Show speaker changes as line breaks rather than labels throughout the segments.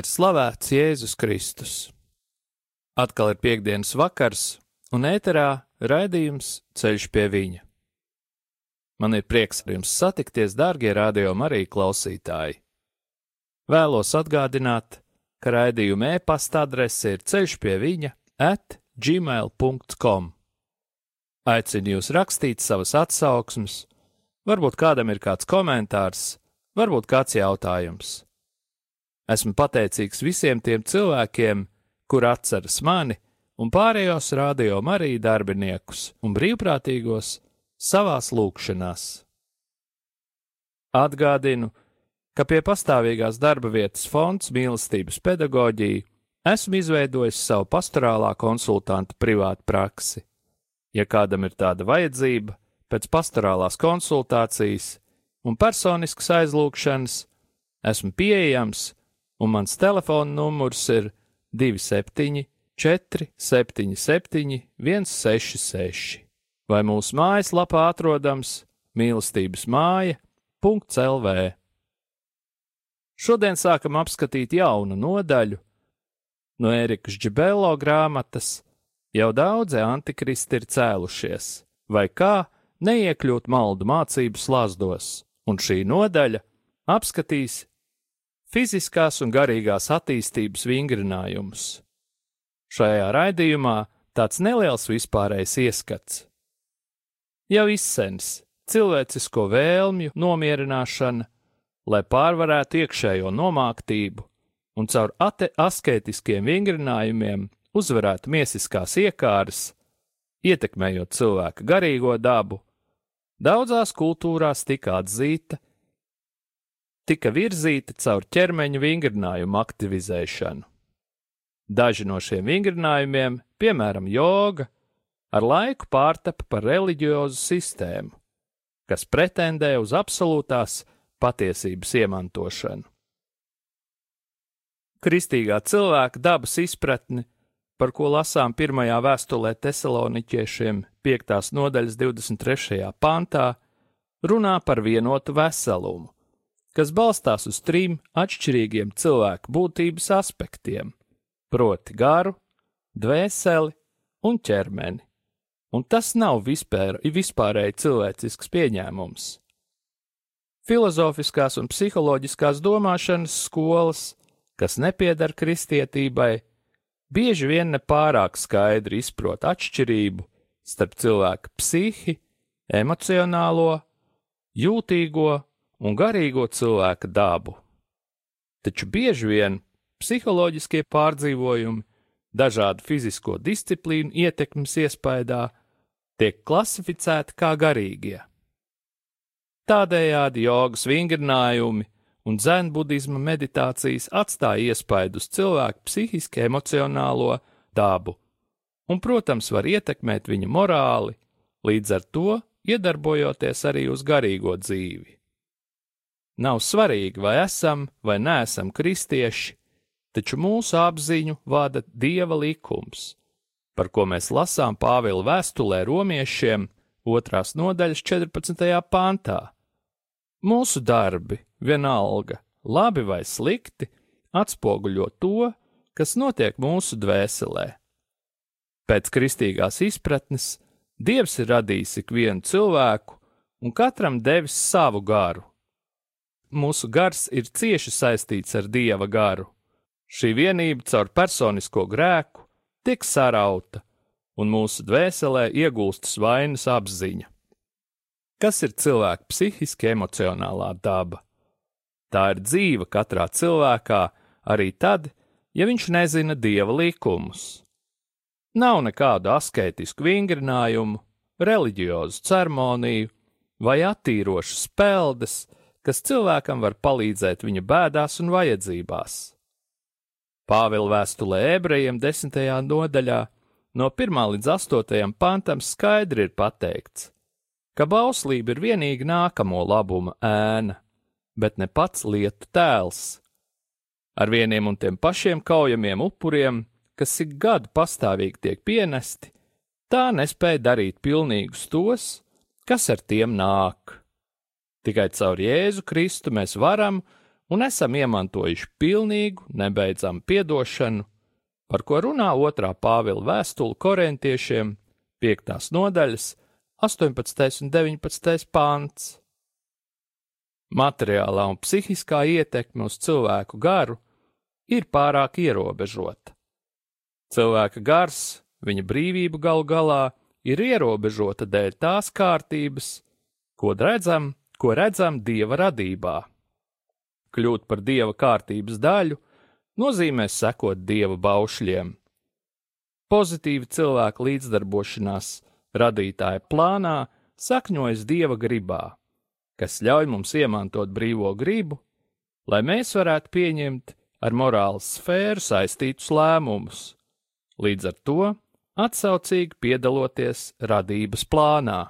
Lai ir slavēts Jēzus Kristus. Atkal ir piekdienas vakars, un ēterā raidījums Ceļš pie viņa. Man ir prieks ar jums satikties, dārgie radio arī klausītāji. Vēlos atgādināt, ka raidījuma e-pasta adrese ir ceļš pie viņa at gmail.com. Aicinu jūs rakstīt savas atsauksmes, varbūt kādam ir kāds komentārs, varbūt kāds jautājums. Esmu pateicīgs visiem tiem cilvēkiem, kur atceras mani un pārējos radio arī darbiniekus un brīvprātīgos savās lūkšanās. Atgādinu, ka pie pastāvīgās darba vietas fonds mīlestības pedagoģija esmu izveidojis savu pastorālā konsultanta privātu praksi. Ja kādam ir tāda vajadzība, pēc pastorālās konsultācijas un personiskas aizlūgšanas, esmu pieejams un mans telefona numurs ir 27, 477, 166, vai mūsu mājaslapā atrodams mīlestības māja.lv. Šodien sākam apskatīt jaunu nodaļu no Ērikas Džibelo grāmatas. Jau daudzi antikristi ir cēlušies, vai kā neiekļūt maldu mācību slazdos, un šī nodaļa apskatīs fiziskās un garīgās attīstības vingrinājumus. Šajā raidījumā tāds neliels vispārējs ieskats. Jau izsens cilvēcisko vēlmju nomierināšana, lai pārvarētu iekšējo nomāktību un caur asketiskiem vingrinājumiem uzvarētu miesiskās iekāras, ietekmējot cilvēka garīgo dabu, daudzās kultūrās tika atzīta tika virzīti caur ķermeņa vingrinājumu aktivizēšanu. Daži no šiem vingrinājumiem, piemēram, joga, ar laiku pārtapa par reliģiozu sistēmu, kas pretendē uz absolūtās patiesības iemantošanu. Kristīgā cilvēka dabas izpratne, par ko lasām pirmajā vēstulē Tesaloniķiešiem 5. nodaļas 23. pantā, runā par vienotu veselumu, kas balstās uz trim atšķirīgiem cilvēku būtības aspektiem - proti, garu, dvēseli un ķermeni. Un tas nav vispār, vispārēji cilvēcisks pieņēmums. Filozofiskās un psiholoģiskās domāšanas skolas, kas nepiedara kristietībai, bieži vien nepārāk skaidri izprot atšķirību starp cilvēka psihi, emocionālo, jūtīgo un garīgo cilvēka dabu. Taču bieži vien psiholoģiskie pārdzīvojumi, dažādu fizisko disciplīnu ietekmes iespējā, tiek klasificēti kā garīgie. Tādējādi jogas vingrinājumi un zenbudisma meditācijas atstāja iespaidu uz cilvēku psihiski emocionālo dabu, un, protams, var ietekmēt viņa morāli, līdz ar to iedarbojoties arī uz garīgo dzīvi. Nav svarīgi, vai esam vai neesam kristieši, taču mūsu apziņu vada dieva likums, par ko mēs lasām Pāvila vēstulē romiešiem, otrās nodaļas 14. pāntā. Mūsu darbi, vienalga, labi vai slikti, atspoguļo to, kas notiek mūsu dvēselē. Pēc kristīgās izpratnes Dievs ir radījis ikvienu cilvēku un katram devis savu garu mūsu gars ir cieši saistīts ar dieva garu. Šī vienība caur personisko grēku tiek sarauta, un mūsu dvēselē iegūstas vainas apziņa. Kas ir cilvēka psihiski emocionālā daba? Tā ir dzīva katrā cilvēkā arī tad, ja viņš nezina dieva likumus. Nav nekādu asketisku vingrinājumu, reliģiozu ceremoniju vai attīrošu spēldes, kas cilvēkam var palīdzēt viņa bēdās un vajadzībās. Pāvila vēstulē ebrejiem desmitajā nodaļā no 1 līdz 8 pantam skaidri ir pateikts, ka bauslība ir vienīgi nākamo labuma ēna, bet ne pats lietu tēls. Ar vieniem un tiem pašiem kaujamiem upuriem, kas ik gadu pastāvīgi tiek pienesti, tā nespēja darīt pilnīgus tos, kas ar tiem nāk. Tikai caur Jēzu Kristu mēs varam un esam iemantojuši pilnīgu, nebeidzamu piedošanu, par ko runā otrā Pāvila vēstule korintiešiem, 5. nodaļas, 18. un 19. pāns. Materiālā un psihiskā ietekme uz cilvēku garu ir pārāk ierobežota. Cilvēka gars, viņa brīvība galu galā ir ierobežota dēļ tās kārtības, ko redzam, ko redzam Dieva radībā. Kļūt par dieva kārtības daļu nozīmē sekot dieva baušļiem. Pozitīva cilvēka līdzdarbošanās radītāja plānā sakņojas dieva gribā, kas ļauj mums iemantot brīvo gribu, lai mēs varētu pieņemt ar morāles sfēru saistītus lēmumus, līdz ar to atsaucīgi piedaloties radības plānā.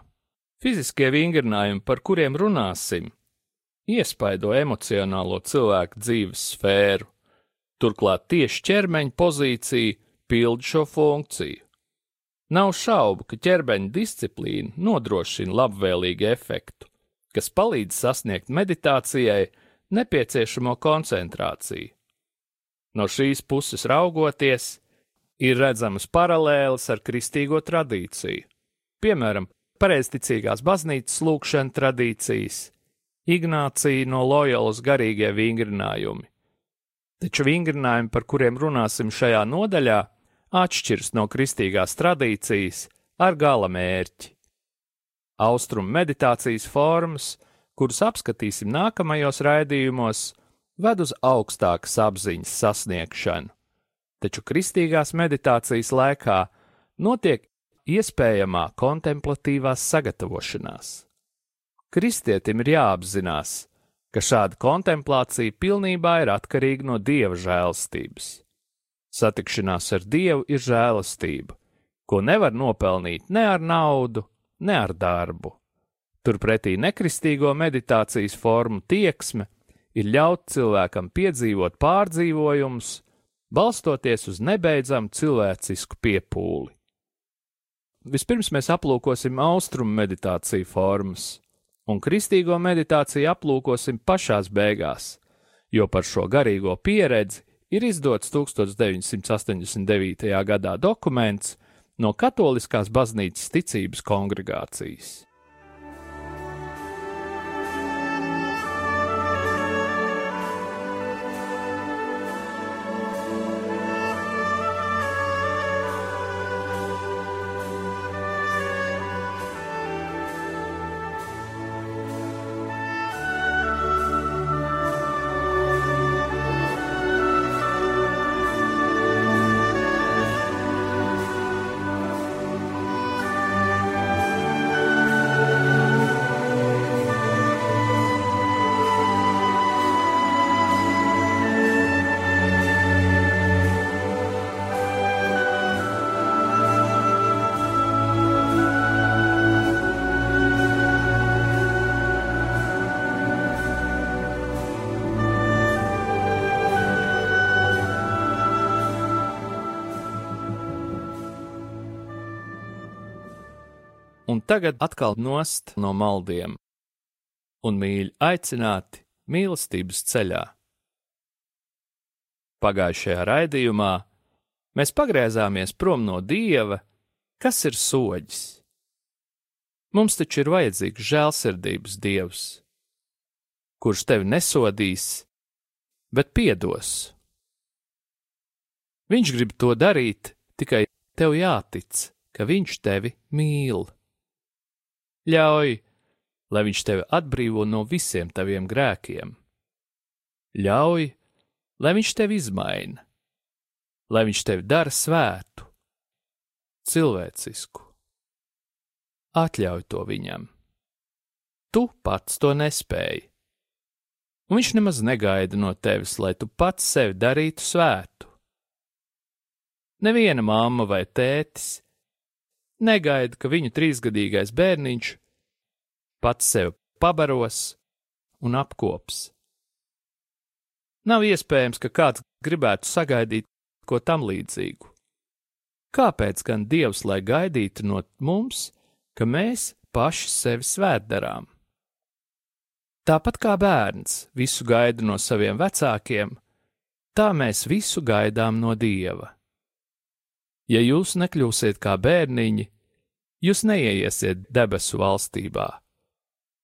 Fiziskie vingrinājumi, par kuriem runāsim, iespaido emocionālo cilvēku dzīves sfēru. Turklāt tieši ķermeņa pozīcija pild šo funkciju. Nav šaubu, ka ķermeņa disciplīna nodrošina labvēlīgu efektu, kas palīdz sasniegt meditācijai nepieciešamo koncentrāciju. No šīs puses raugoties, ir redzamas paralēles ar kristīgo tradīciju, piemēram, pareizticīgās baznīcas lūkšana tradīcijas, Ignācija no Loyolas garīgie vingrinājumi. Taču vingrinājumi, par kuriem runāsim šajā nodaļā, atšķiras no kristīgās tradīcijas ar gala mērķi. Austrumu meditācijas formas, kuras apskatīsim nākamajos raidījumos, ved uz augstākas apziņas sasniegšanu, taču kristīgās meditācijas laikā notiek iespējamā kontemplatīvās sagatavošanās. Kristietim ir jāapzinās, ka šāda kontemplācija pilnībā ir atkarīga no dieva žēlastības. Satikšanās ar dievu ir žēlastība, ko nevar nopelnīt ne ar naudu, ne ar darbu. Turpretī nekristīgo meditācijas formu tieksme ir ļaut cilvēkam piedzīvot pārdzīvojumus, balstoties uz nebeidzamu cilvēcisku piepūli. Vispirms mēs aplūkosim austrumu meditāciju formas un kristīgo meditāciju aplūkosim pašās beigās, jo par šo garīgo pieredzi ir izdots 1989. gadā dokuments no Katoliskās baznīcas ticības kongregācijas. Tagad atkal nost no maldiem, un mīļi aicināti mīlestības ceļā. Pagājušajā raidījumā mēs pagriezāmies prom no dieva, kas ir soģis. Mums taču ir vajadzīgs žēlsirdības dievs, kurš tevi nesodīs, bet piedos. Viņš grib to darīt, tikai tev jātic, ka viņš tevi mīl. Ļauj, lai viņš tevi atbrīvo no visiem taviem grēkiem. Ļauj, lai viņš tevi izmaina, lai viņš tevi dara svētu, cilvēcisku. Atļauj to viņam. Tu pats to nespēji. Un viņš nemaz negaida no tevis, lai tu pats sevi darītu svētu. Neviena mamma vai tētis negaida, ka viņu trīsgadīgais bērniņš pats sev pabaros un apkops. Nav iespējams, ka kāds gribētu sagaidīt ko tam līdzīgu. Kāpēc gan Dievs lai gaidītu no mums, ka mēs paši sevi svētdarām? Tāpat kā bērns visu gaida no saviem vecākiem, tā mēs visu gaidām no Dieva. Ja jūs nekļūsiet kā bērniņi, jūs neieiesiet debesu valstībā.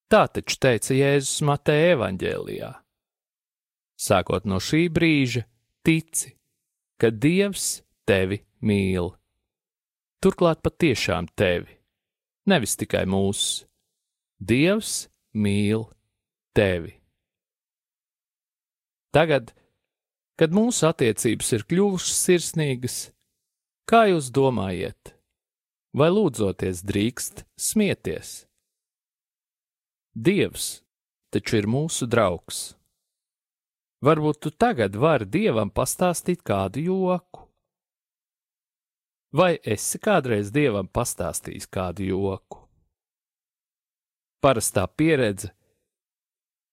Tā taču teica Jēzus Mateja evaņģēlijā. Sākot no šī brīža, tici, ka Dievs tevi mīl. Turklāt patiešām tevi, nevis tikai mūsu. Dievs mīl tevi. Tagad, kad mūsu attiecības ir kļuvušas sirsnīgas, kā jūs domājat, vai lūdzoties drīkst smieties? Dievs taču ir mūsu draugs. Varbūt tu tagad vari dievam pastāstīt kādu joku. Vai esi kādreiz dievam pastāstījis kādu joku? Parastā pieredze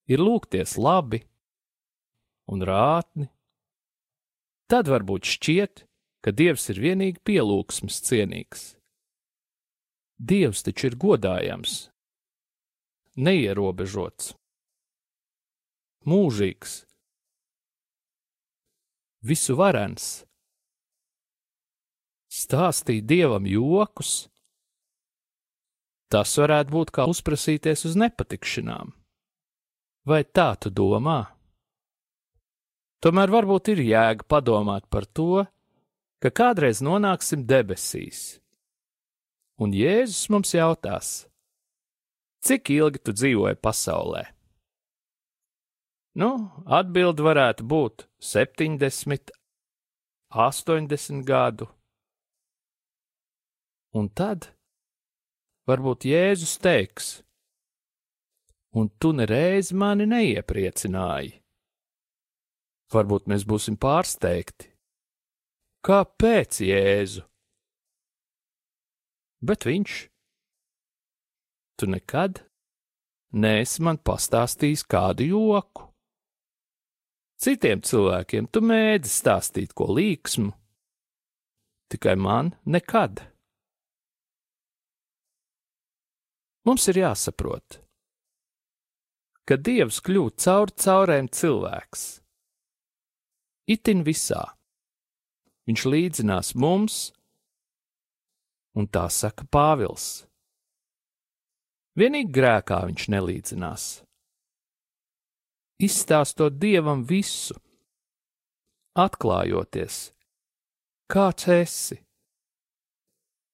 ir lūgties labi un rātni. Tad varbūt šķiet, ka Dievs ir vienīgi pielūgsmes cienīgs. Dievs taču ir godājams, neierobežots, mūžīgs, visu varens. Stāstīt dievam jokus, tas varētu būt kā uzprasīties uz nepatikšanām. Vai tā tu domā? Tomēr varbūt ir jēga padomāt par to, ka kādreiz nonāksim debesīs. Un Jēzus mums jautās, cik ilgi tu dzīvoji pasaulē? Nu, atbildi varētu būt 70, 80 gadu. Un tad varbūt Jēzus teiks, un tu nereiz mani neiepriecināji. Varbūt mēs būsim pārsteigti. Kāpēc Jēzu? Bet viņš. Tu nekad neesi man pastāstījis kādu joku. Citiem cilvēkiem tu mēdzi stāstīt ko līksmu, tikai man nekad. Mums ir jāsaprot, ka Dievs kļūt caur caurēm cilvēks. Itin visā. Viņš līdzinās mums, un tā saka Pāvils. Vienīgi grēkā viņš nelīdzinās. Izstāstot dievam visu, atklājoties, kāds esi,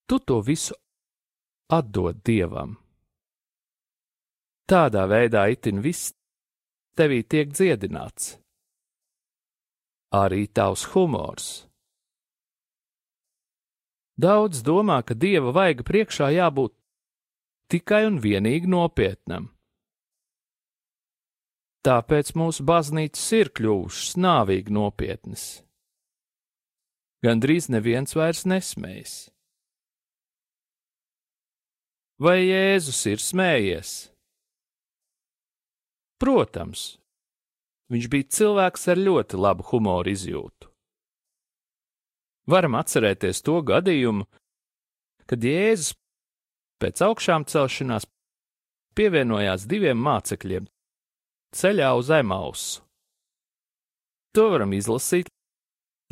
tu to visu atdod dievam. Tādā veidā itin viss tevī tiek dziedināts. Arī tavs humors. Daudz domā, ka dieva vaiga priekšā jābūt tikai un vienīgi nopietnam. Tāpēc mūsu baznīcas ir kļuvušas nāvīgi nopietnas. Gan drīz neviens vairs nesmējas. Vai Jēzus ir smējies? Protams, viņš bija cilvēks ar ļoti labu humoru izjūtu. Varam atcerēties to gadījumu, kad Jēzus pēc augšām celšanās pievienojās diviem mācekļiem ceļā uz Emausu. To varam izlasīt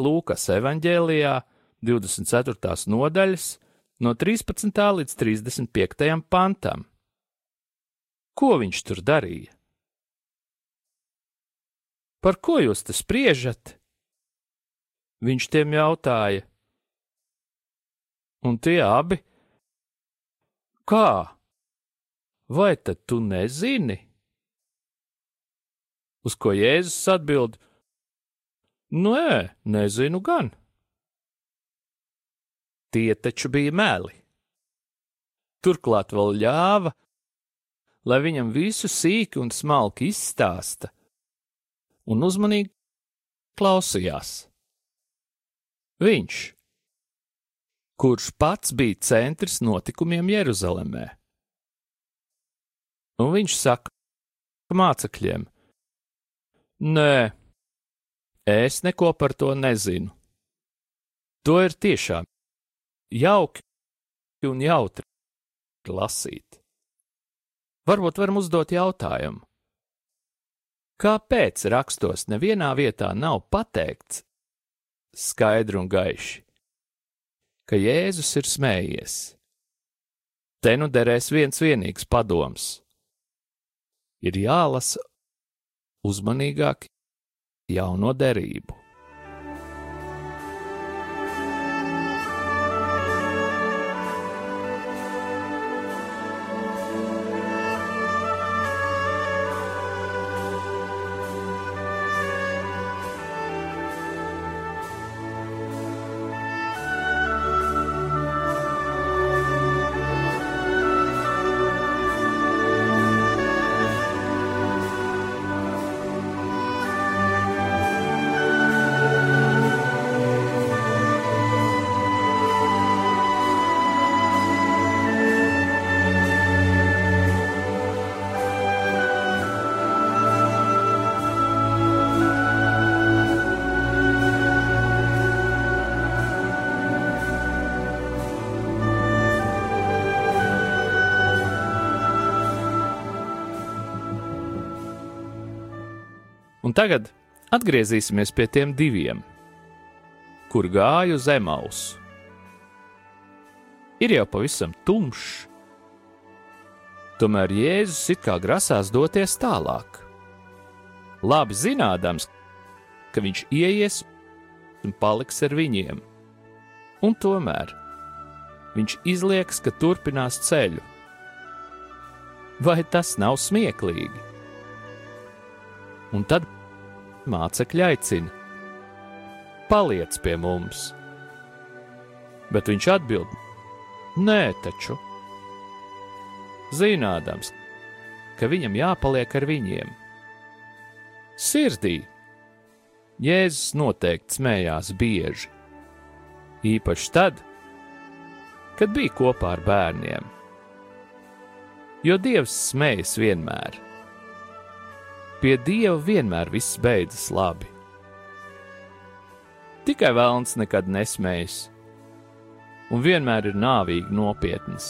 Lūkas evanģēlijā, 24. nodaļas, no 13. līdz 35. pantam. Ko viņš tur darīja? Par ko jūs te spriežat? Viņš tiem jautāja. Un tie abi? Kā? Vai tad tu nezini? Uz ko Jēzus atbild: Nē, nezinu gan. Tie taču bija meli. Turklāt vēl ļāva, lai viņam visu sīki un smalki izstāsta, un uzmanīgi klausījās. Viņš, kurš pats bija centrs notikumiem Jeruzalemē. Un viņš saka mācekļiem: Nē, es neko par to nezinu. To ir tiešām jauki un jautri lasīt. Varbūt varam uzdot jautājumu. Kāpēc rakstos nevienā vietā nav pateikts skaidri un gaiši, ka Jēzus ir smējies? Te nu derēs viens vienīgs padoms. Ir jālasa uzmanīgāk jauno derību. Un tagad atgriezīsimies pie tiem diviem, kur gāju uz Emausu. Ir jau pavisam tumšs, tomēr Jēzus it kā grasās doties tālāk. Labi zinādams, ka viņš ieies un paliks ar viņiem, un tomēr viņš izlieks, ka turpinās ceļu. Vai tas nav smieklīgi? Un tad mācekļi aicina: Paliec pie mums! Bet viņš atbild: Nē, taču! Zinādams, ka viņam jāpaliek ar viņiem. Sirdī Jēzus noteikti smējās bieži, īpaši tad, kad bija kopā ar bērniem. Jo Dievs smējas vienmēr Pie Dieva vienmēr viss beidzas labi. Tikai vēlns nekad nesmējas, un vienmēr ir nāvīgi nopietns.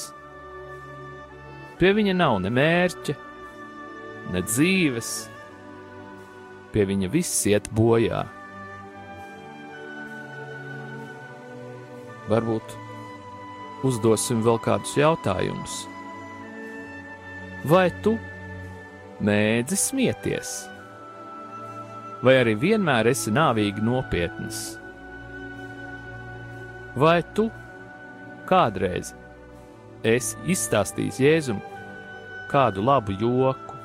Pie viņa nav ne mērķa, ne dzīves, pie viņa viss iet bojā. Varbūt uzdosim vēl kādus jautājumus. Vai tu mēdzi smieties? Vai arī vienmēr esi nāvīgi nopietns? Vai tu kādreiz esi izstāstījis Jēzum kādu labu joku?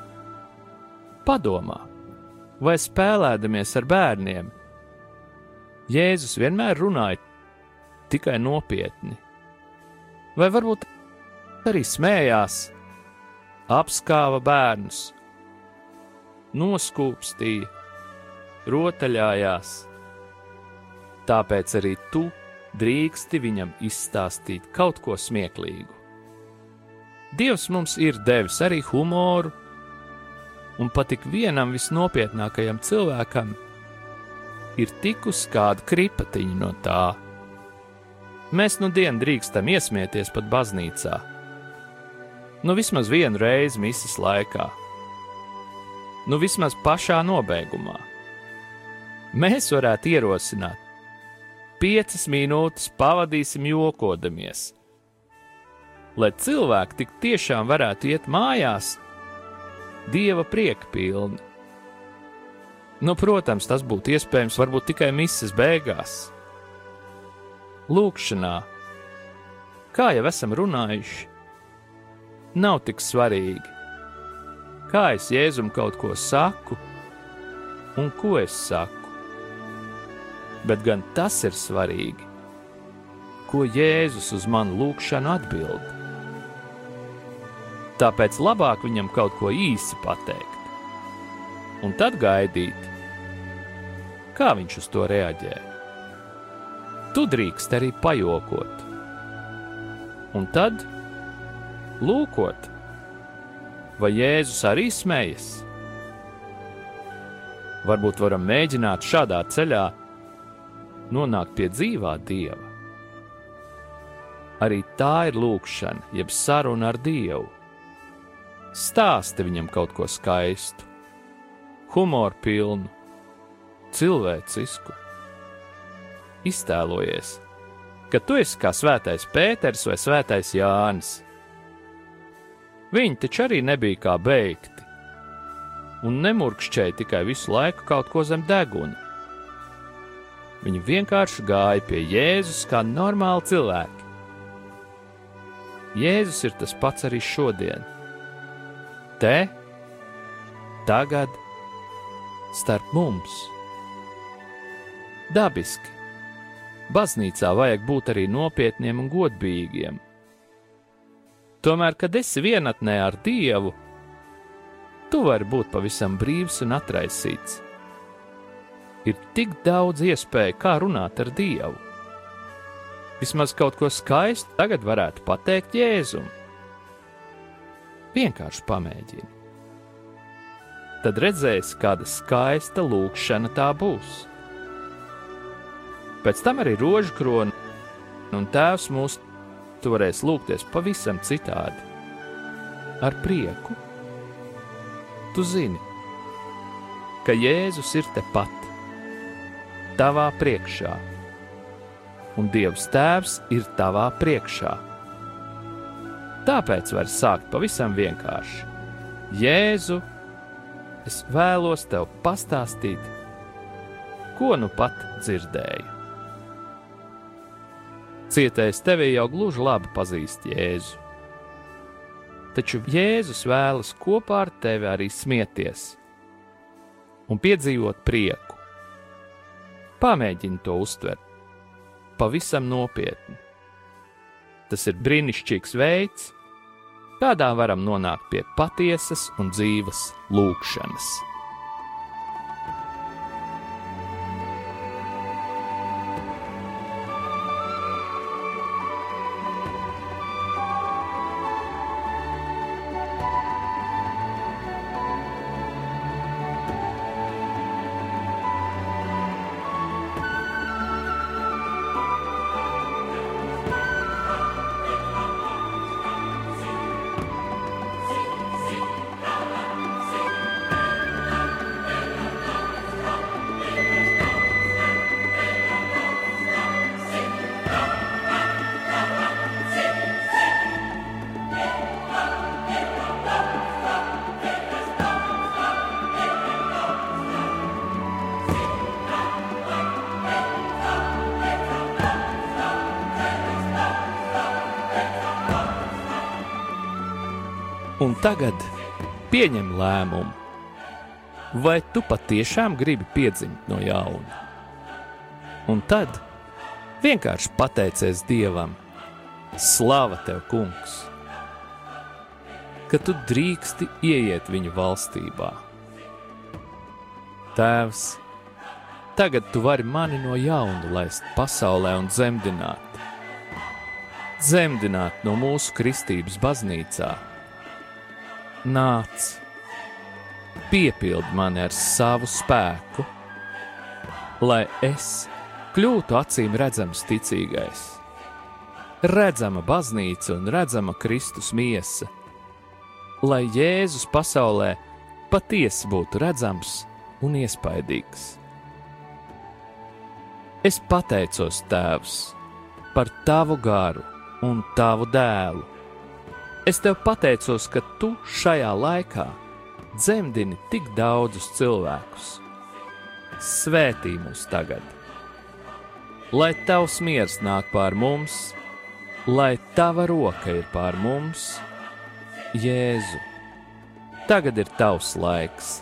Padomā, vai spēlēdamies ar bērniem, Jēzus vienmēr runāja tikai nopietni, vai varbūt arī smējās, apskāva bērnus noskūpstīja, rotaļājās. Tāpēc arī tu drīksti viņam izstāstīt kaut ko smieklīgu. Dievs mums ir devis arī humoru, un pat ik vienam visnopietnākajam cilvēkam ir tikus kāda kripatiņa no tā. Mēs nu dienu drīkstam iesmieties pat baznīcā. Nu vismaz vienu reizi misijas laikā nu vismaz pašā nobeigumā. Mēs varētu ierosināt, piecas minūtes pavadīsim jokodamies, lai cilvēki tik tiešām varētu iet mājās, dieva prieka pilni. Nu, protams, tas būtu iespējams varbūt tikai misijas beigās. Lūkšanā, kā jau esam runājuši, nav tik svarīgi, kā es Jēzum kaut ko saku un ko es saku. Bet gan tas ir svarīgi, ko Jēzus uz manu lūgšanu atbild. Tāpēc labāk viņam kaut ko īsi pateikt, un tad gaidīt, kā viņš uz to reaģē. Tu drīkst arī pajokot, Un tad, lūkot, vai Jēzus arī smējas? Varbūt varam mēģināt šādā ceļā nonākt pie dzīvā dieva. Arī tā ir lūkšana, jeb saruna ar Dievu. Stāsti viņam kaut ko skaistu, humoru pilnu, cilvēcisku. Iztēlojies, ka tu esi kā svētais Pēters vai svētais Jānis. Viņi taču arī nebija kā beigti, un nemurkšķēja tikai visu laiku kaut ko zem deguna. Viņi vienkārši gāja pie Jēzus kā normāli cilvēki. Jēzus ir tas pats arī šodien. Te, tagad, starp mums. Dabiski. Baznīcā vajag būt arī nopietniem un godīgiem. Tomēr, kad esi vienatnē ar Dievu, tu vari būt pavisam brīvs un atraisīts. Ir tik daudz iespēju, kā runāt ar Dievu vismaz kaut ko skaistu tagad varētu pateikt Jēzum. Vienkārši pamēģini. Tad redzēsi, kāda skaista lūkšana tā būs. Pēc tam arī rožu krona un tēvs mūs tu varēsi lūgties pavisam citādi. Ar prieku. Tu zini, ka Jēzus ir tepat, tavā priekšā un Dievs Tēvs ir tavā priekšā. Tāpēc var sākt pavisam vienkārši. Jēzu, es vēlos tev pastāstīt, ko nu pat dzirdēju. Cietējs tevi jau gluži labi pazīst Jēzu. Taču Jēzus vēlas kopā ar tevi arī smieties un piedzīvot prieku. Pamēģini to uztvert pavisam nopietni. Tas ir brīnišķīgs veids, kādā varam nonākt pie patiesas un dzīves lūkšanas. Un tagad pieņem lēmumu. Vai tu patiešām gribi piedzimt no jauna? Un tad vienkārši pateicies Dievam, Slava tev, Kungs, ka tu drīksti ieiet viņa valstībā. Tēvs, tagad tu vari mani no jauna laist pasaulē un dzemdināt. Dzemdināt no mūsu kristības baznīcā nāc, piepild mani ar savu spēku, lai es kļūtu acīm redzams ticīgais, redzama baznīca un redzama Kristus miesa, lai Jēzus pasaulē patiesi būtu redzams un iespaidīgs. Es pateicos, Tēvs, par Tavu garu un Tavu dēlu Es tev pateicos, ka tu šajā laikā dzemdini tik daudzus cilvēkus. Svētī mūs tagad! Lai tavs miers nāk pār mums, lai tava roka ir pār mums, Jēzu! Tagad ir tavs laiks!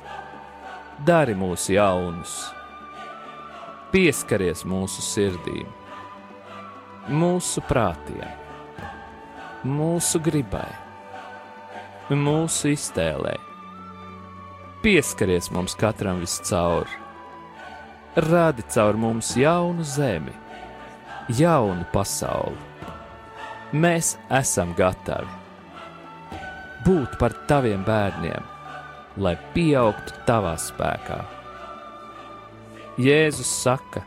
Dari mūs jaunus! Pieskaries mūsu sirdīm, mūsu prātiem! Mūsu gribai, mūsu iztēlē. Pieskaries mums katram viscaur, radi caur mums jaunu zemi, jaunu pasauli. mēs esam gatavi būt par taviem bērniem, lai pieaugtu tavā spēkā. Jēzus saka,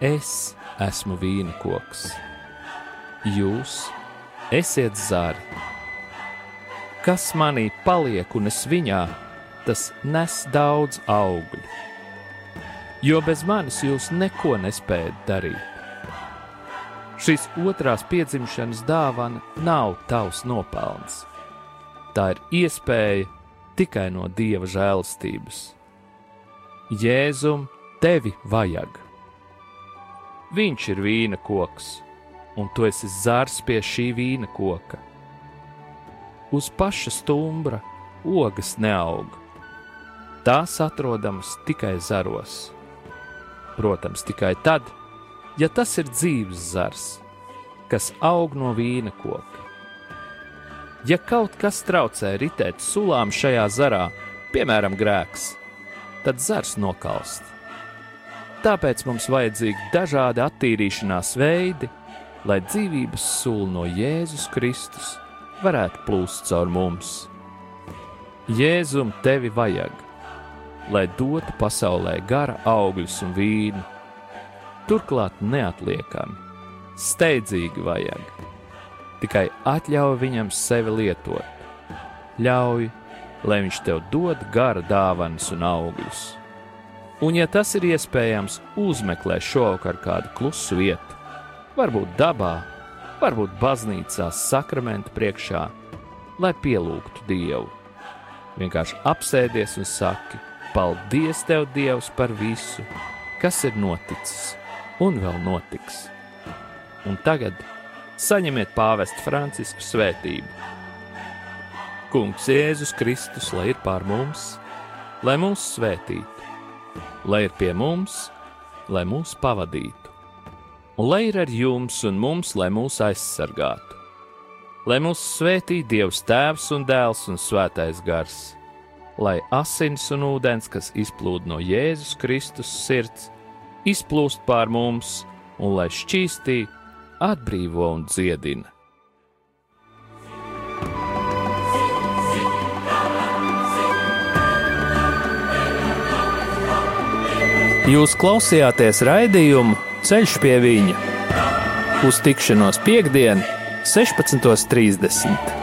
es esmu vīna koks, jūs esiet zari. Kas manī paliek un es viņā, tas nes daudz augļu. Jo bez manis jūs neko nespējat darīt. Šīs otrās piedzimšanas dāvana nav tavs nopelns. Tā ir iespēja tikai no dieva žēlastības. Jēzum, tevi vajag. Viņš ir vīna koks, un tu esi zars pie šī vīna koka. Uz paša stumbra ogas neaug. Tās atrodamas tikai zaros. Protams, tikai tad, ja tas ir dzīves zars, kas aug no vīna koka. Ja kaut kas traucē ritēt sulām šajā zarā, piemēram, grēks, tad zars nokalst. Tāpēc mums vajadzīgi dažādi attīrīšanās veidi, lai dzīvības sula no Jēzus Kristus varētu plūst caur mums. Jēzum tevi vajag, lai dotu pasaulē gara augļus un vīnu, turklāt neatliekami, steidzīgi vajag. Tikai atļauj viņam sevi lietot, ļauj, lai viņš tev dod gara dāvanas un augļus. Un, ja tas ir iespējams, uzmeklē šovakar kādu klusu vietu, varbūt dabā, varbūt baznīcā, sakramenta priekšā, lai pielūgtu Dievu. Vienkārši apsēdies un saki: Paldies, Tev, Dievs, par visu, kas ir noticis! un vēl notiks. Un tagad saņemiet pāvesta Francisku svētību. Kungs Jēzus Kristus, lai ir pār mums, lai mūs svētītu, lai ir pie mums, lai mūs pavadītu, lai ir ar jums un mums, lai mūs aizsargātu, lai mūs svētī Dievs Tēvs un Dēls un Svētais Gars, lai asins un ūdens, kas izplūd no Jēzus Kristus sirds, izplūst pār mums un lai šķīstī, atbrīvo un dziedina. Jūs klausījāties raidījumu Ceļš pie viņa uz tikšanos piekdien, 16.30.